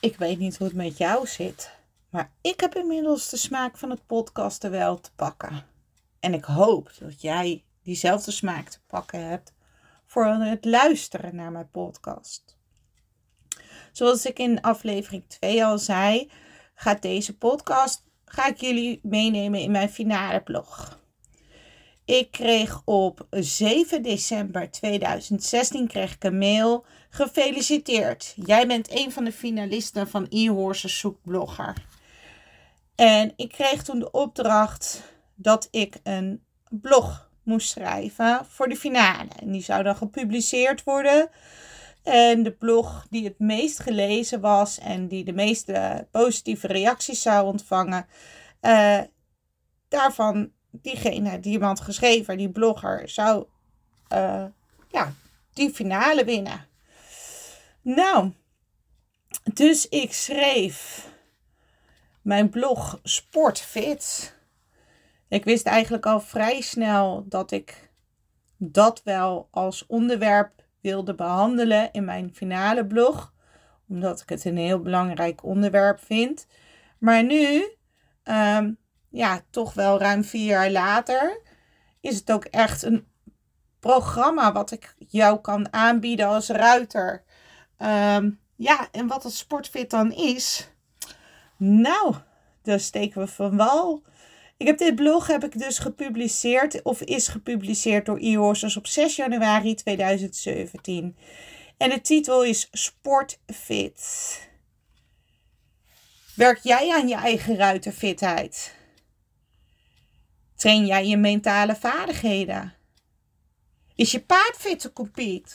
Ik weet niet hoe het met jou zit, maar ik heb inmiddels de smaak van het podcasten wel te pakken. En ik hoop dat jij diezelfde smaak te pakken hebt voor het luisteren naar mijn podcast. Zoals ik in aflevering 2 al zei, gaat deze podcast ga ik jullie meenemen in mijn finale blog. Ik kreeg op 7 december 2016 kreeg ik een mail. Gefeliciteerd. Jij bent een van de finalisten van e-horses zoekblogger. En ik kreeg toen de opdracht dat ik een blog moest schrijven voor de finale. En die zou dan gepubliceerd worden. En de blog die het meest gelezen was en die de meeste positieve reacties zou ontvangen, uh, daarvan diegene die iemand geschreven, die blogger, zou uh, ja, die finale winnen. Nou, dus ik schreef mijn blog Sportfit. Ik wist eigenlijk al vrij snel dat ik dat wel als onderwerp wilde behandelen in mijn finale blog, omdat ik het een heel belangrijk onderwerp vind. Maar nu um, ja, toch wel ruim vier jaar later, is het ook echt een programma wat ik jou kan aanbieden als ruiter. Ehm, ja, en wat het sportfit dan is. Nou, daar steken we van wal. Ik heb dit blog heb ik dus gepubliceerd, of is gepubliceerd door e-horses op 6 januari 2017. En de titel is Sportfit. Werk jij aan je eigen ruiterfitheid? Train jij je mentale vaardigheden? Is je paard fit te compete?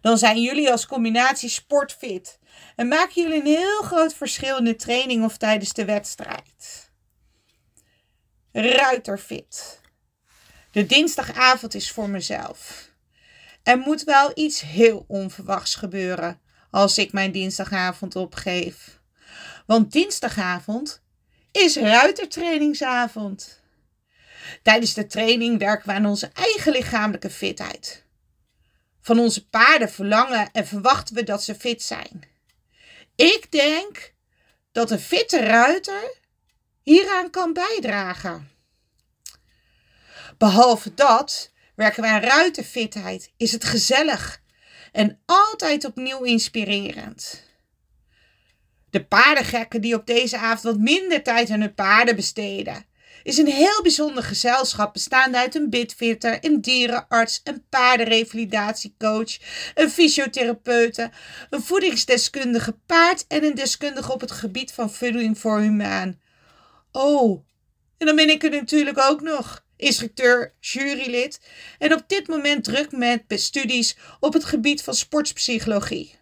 Dan zijn jullie als combinatie sportfit en maken jullie een heel groot verschil in de training of tijdens de wedstrijd. Ruiterfit. De dinsdagavond is voor mezelf. Er moet wel iets heel onverwachts gebeuren als ik mijn dinsdagavond opgeef. Want dinsdagavond is ruitertrainingsavond. Tijdens de training werken we aan onze eigen lichamelijke fitheid. Van onze paarden verlangen en verwachten we dat ze fit zijn. Ik denk dat een fitte ruiter hieraan kan bijdragen. Behalve dat werken we aan ruiterfitheid, is het gezellig en altijd opnieuw inspirerend. De paardengekken die op deze avond wat minder tijd aan hun paarden besteden, is een heel bijzonder gezelschap bestaande uit een bidfitter, een dierenarts, een paardenrevalidatiecoach, een fysiotherapeute, een voedingsdeskundige paard en een deskundige op het gebied van voeding voor humaan. Oh, en dan ben ik er natuurlijk ook nog, instructeur, jurylid en op dit moment druk met studies op het gebied van sportpsychologie.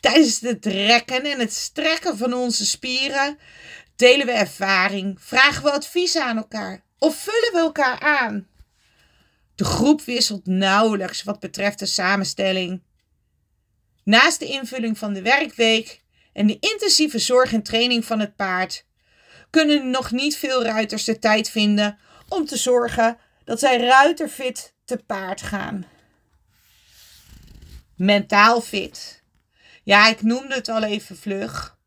Tijdens het rekken en het strekken van onze spieren Delen we ervaring? Vragen we advies aan elkaar? Of vullen we elkaar aan? De groep wisselt nauwelijks wat betreft de samenstelling. Naast de invulling van de werkweek en de intensieve zorg en training van het paard, kunnen nog niet veel ruiters de tijd vinden om te zorgen dat zij ruiterfit te paard gaan. Mentaal fit. Ja, ik noemde het al even vlug.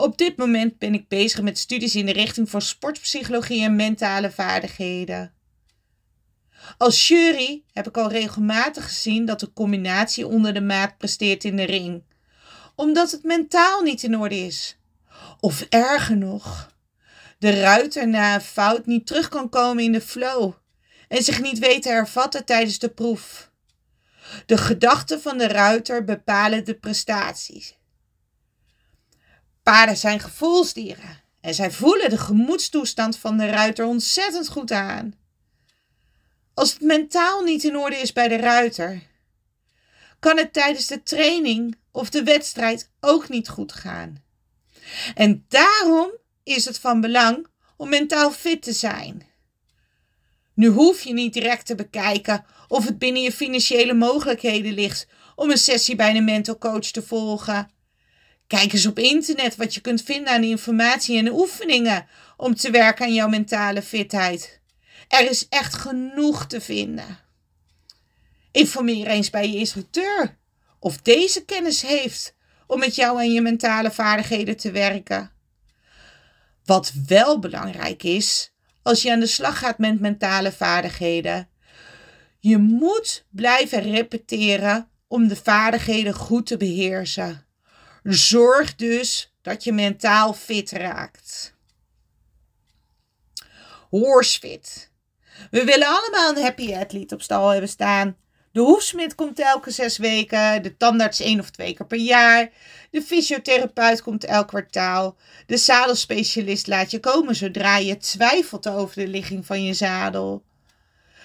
Op dit moment ben ik bezig met studies in de richting van sportpsychologie en mentale vaardigheden. Als jury heb ik al regelmatig gezien dat de combinatie onder de maat presteert in de ring, omdat het mentaal niet in orde is. Of erger nog, de ruiter na een fout niet terug kan komen in de flow en zich niet weet te hervatten tijdens de proef. De gedachten van de ruiter bepalen de prestaties. Paarden zijn gevoelsdieren en zij voelen de gemoedstoestand van de ruiter ontzettend goed aan. Als het mentaal niet in orde is bij de ruiter, kan het tijdens de training of de wedstrijd ook niet goed gaan. En daarom is het van belang om mentaal fit te zijn. Nu hoef je niet direct te bekijken of het binnen je financiële mogelijkheden ligt om een sessie bij een mental coach te volgen. Kijk eens op internet wat je kunt vinden aan informatie en oefeningen om te werken aan jouw mentale fitheid. Er is echt genoeg te vinden. Informeer eens bij je instructeur of deze kennis heeft om met jou en je mentale vaardigheden te werken. Wat wel belangrijk is, als je aan de slag gaat met mentale vaardigheden, je moet blijven repeteren om de vaardigheden goed te beheersen. Zorg dus dat je mentaal fit raakt. Horsefit. We willen allemaal een happy athlete op stal hebben staan. De hoefsmid komt elke zes weken, de tandarts één of twee keer per jaar, de fysiotherapeut komt elk kwartaal, de zadelspecialist laat je komen zodra je twijfelt over de ligging van je zadel.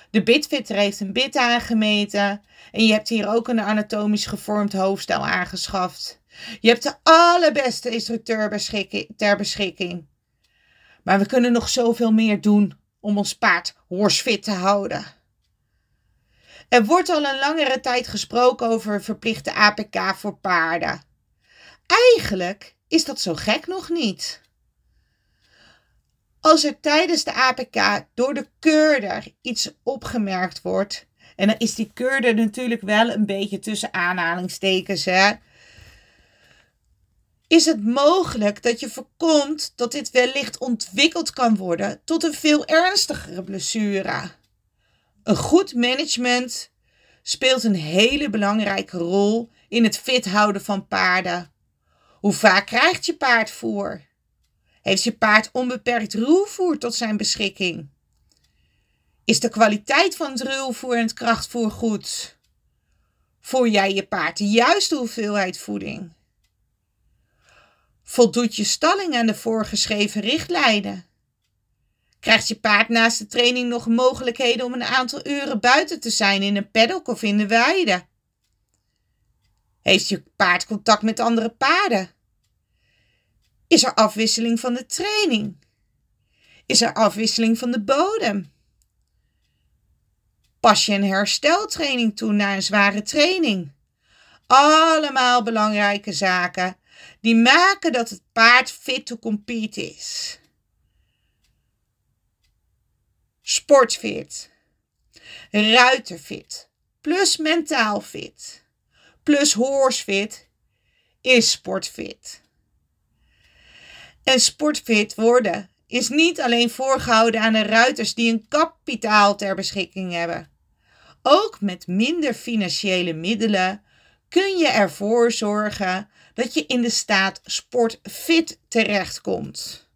De bitfitter heeft een bit aangemeten en je hebt hier ook een anatomisch gevormd hoofdstel aangeschaft. Je hebt de allerbeste instructeur ter beschikking. Maar we kunnen nog zoveel meer doen om ons paard horsfit te houden. Er wordt al een langere tijd gesproken over een verplichte APK voor paarden. Eigenlijk is dat zo gek nog niet. Als er tijdens de APK door de keurder iets opgemerkt wordt, en dan is die keurder natuurlijk wel een beetje tussen aanhalingstekens, hè, is het mogelijk dat je voorkomt dat dit wellicht ontwikkeld kan worden tot een veel ernstigere blessure. Een goed management speelt een hele belangrijke rol in het fit houden van paarden. Hoe vaak krijgt je paard voer? Heeft je paard onbeperkt ruwvoer tot zijn beschikking? Is de kwaliteit van het ruwvoer en het krachtvoer goed? Voer jij je paard de juiste hoeveelheid voeding? Voldoet je stalling aan de voorgeschreven richtlijnen? Krijgt je paard naast de training nog mogelijkheden om een aantal uren buiten te zijn in een paddock of in de weide? Heeft je paard contact met andere paarden? Is er afwisseling van de training? Is er afwisseling van de bodem? Pas je een hersteltraining toe na een zware training? Allemaal belangrijke zaken die maken dat het paard fit to compete is. Sportfit, ruiterfit, plus mentaal fit, plus horsefit is sportfit. En sportfit worden is niet alleen voorgehouden aan de ruiters die een kapitaal ter beschikking hebben. Ook met minder financiële middelen kun je ervoor zorgen dat je in de staat sportfit terechtkomt.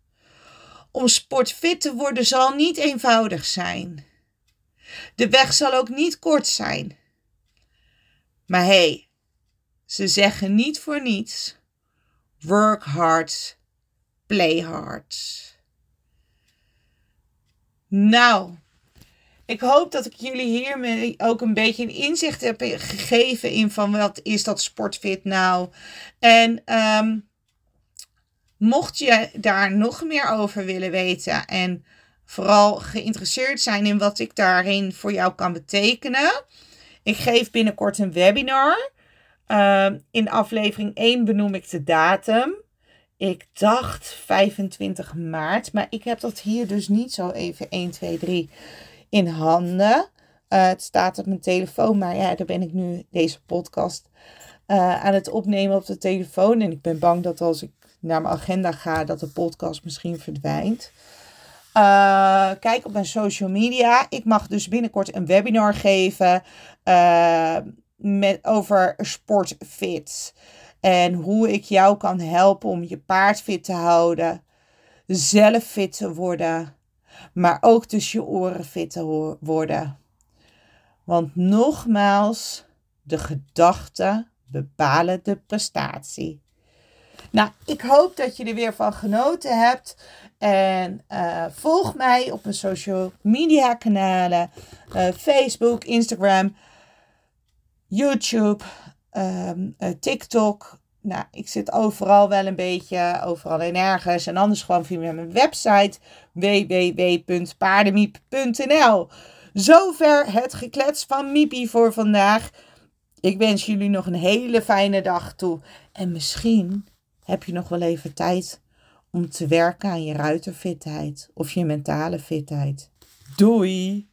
Om sportfit te worden zal niet eenvoudig zijn. De weg zal ook niet kort zijn. Maar hé, hey, ze zeggen niet voor niets: work hard, play hard. Nou, ik hoop dat ik jullie hiermee ook een beetje inzicht heb gegeven in van wat is dat sportfit nou. En ehm, mocht je daar nog meer over willen weten en vooral geïnteresseerd zijn in wat ik daarin voor jou kan betekenen. Ik geef binnenkort een webinar. Uh, in aflevering 1 benoem ik de datum. Ik dacht 25 maart, maar ik heb dat hier dus niet zo even 1, 2, 3 in handen. Uh, het staat op mijn telefoon, maar ja, daar ben ik nu deze podcast uh, aan het opnemen op de telefoon. En ik ben bang dat als ik naar mijn agenda ga, dat de podcast misschien verdwijnt. Uh, kijk op mijn social media. Ik mag dus binnenkort een webinar geven met, over sportfit. En hoe ik jou kan helpen om je paard fit te houden. Zelf fit te worden maar ook tussen je oren fit te worden. Want nogmaals, de gedachten bepalen de prestatie. Nou, ik hoop dat je er weer van genoten hebt. En uh, volg mij op mijn social media kanalen: uh, Facebook, Instagram, YouTube, um, uh, TikTok. Nou, ik zit overal wel een beetje, overal en ergens. En anders gewoon via mijn website www.paardenmiep.nl. Zover het geklets van Miepie voor vandaag. Ik wens jullie nog een hele fijne dag toe. En misschien heb je nog wel even tijd om te werken aan je ruiterfitheid of je mentale fitheid. Doei!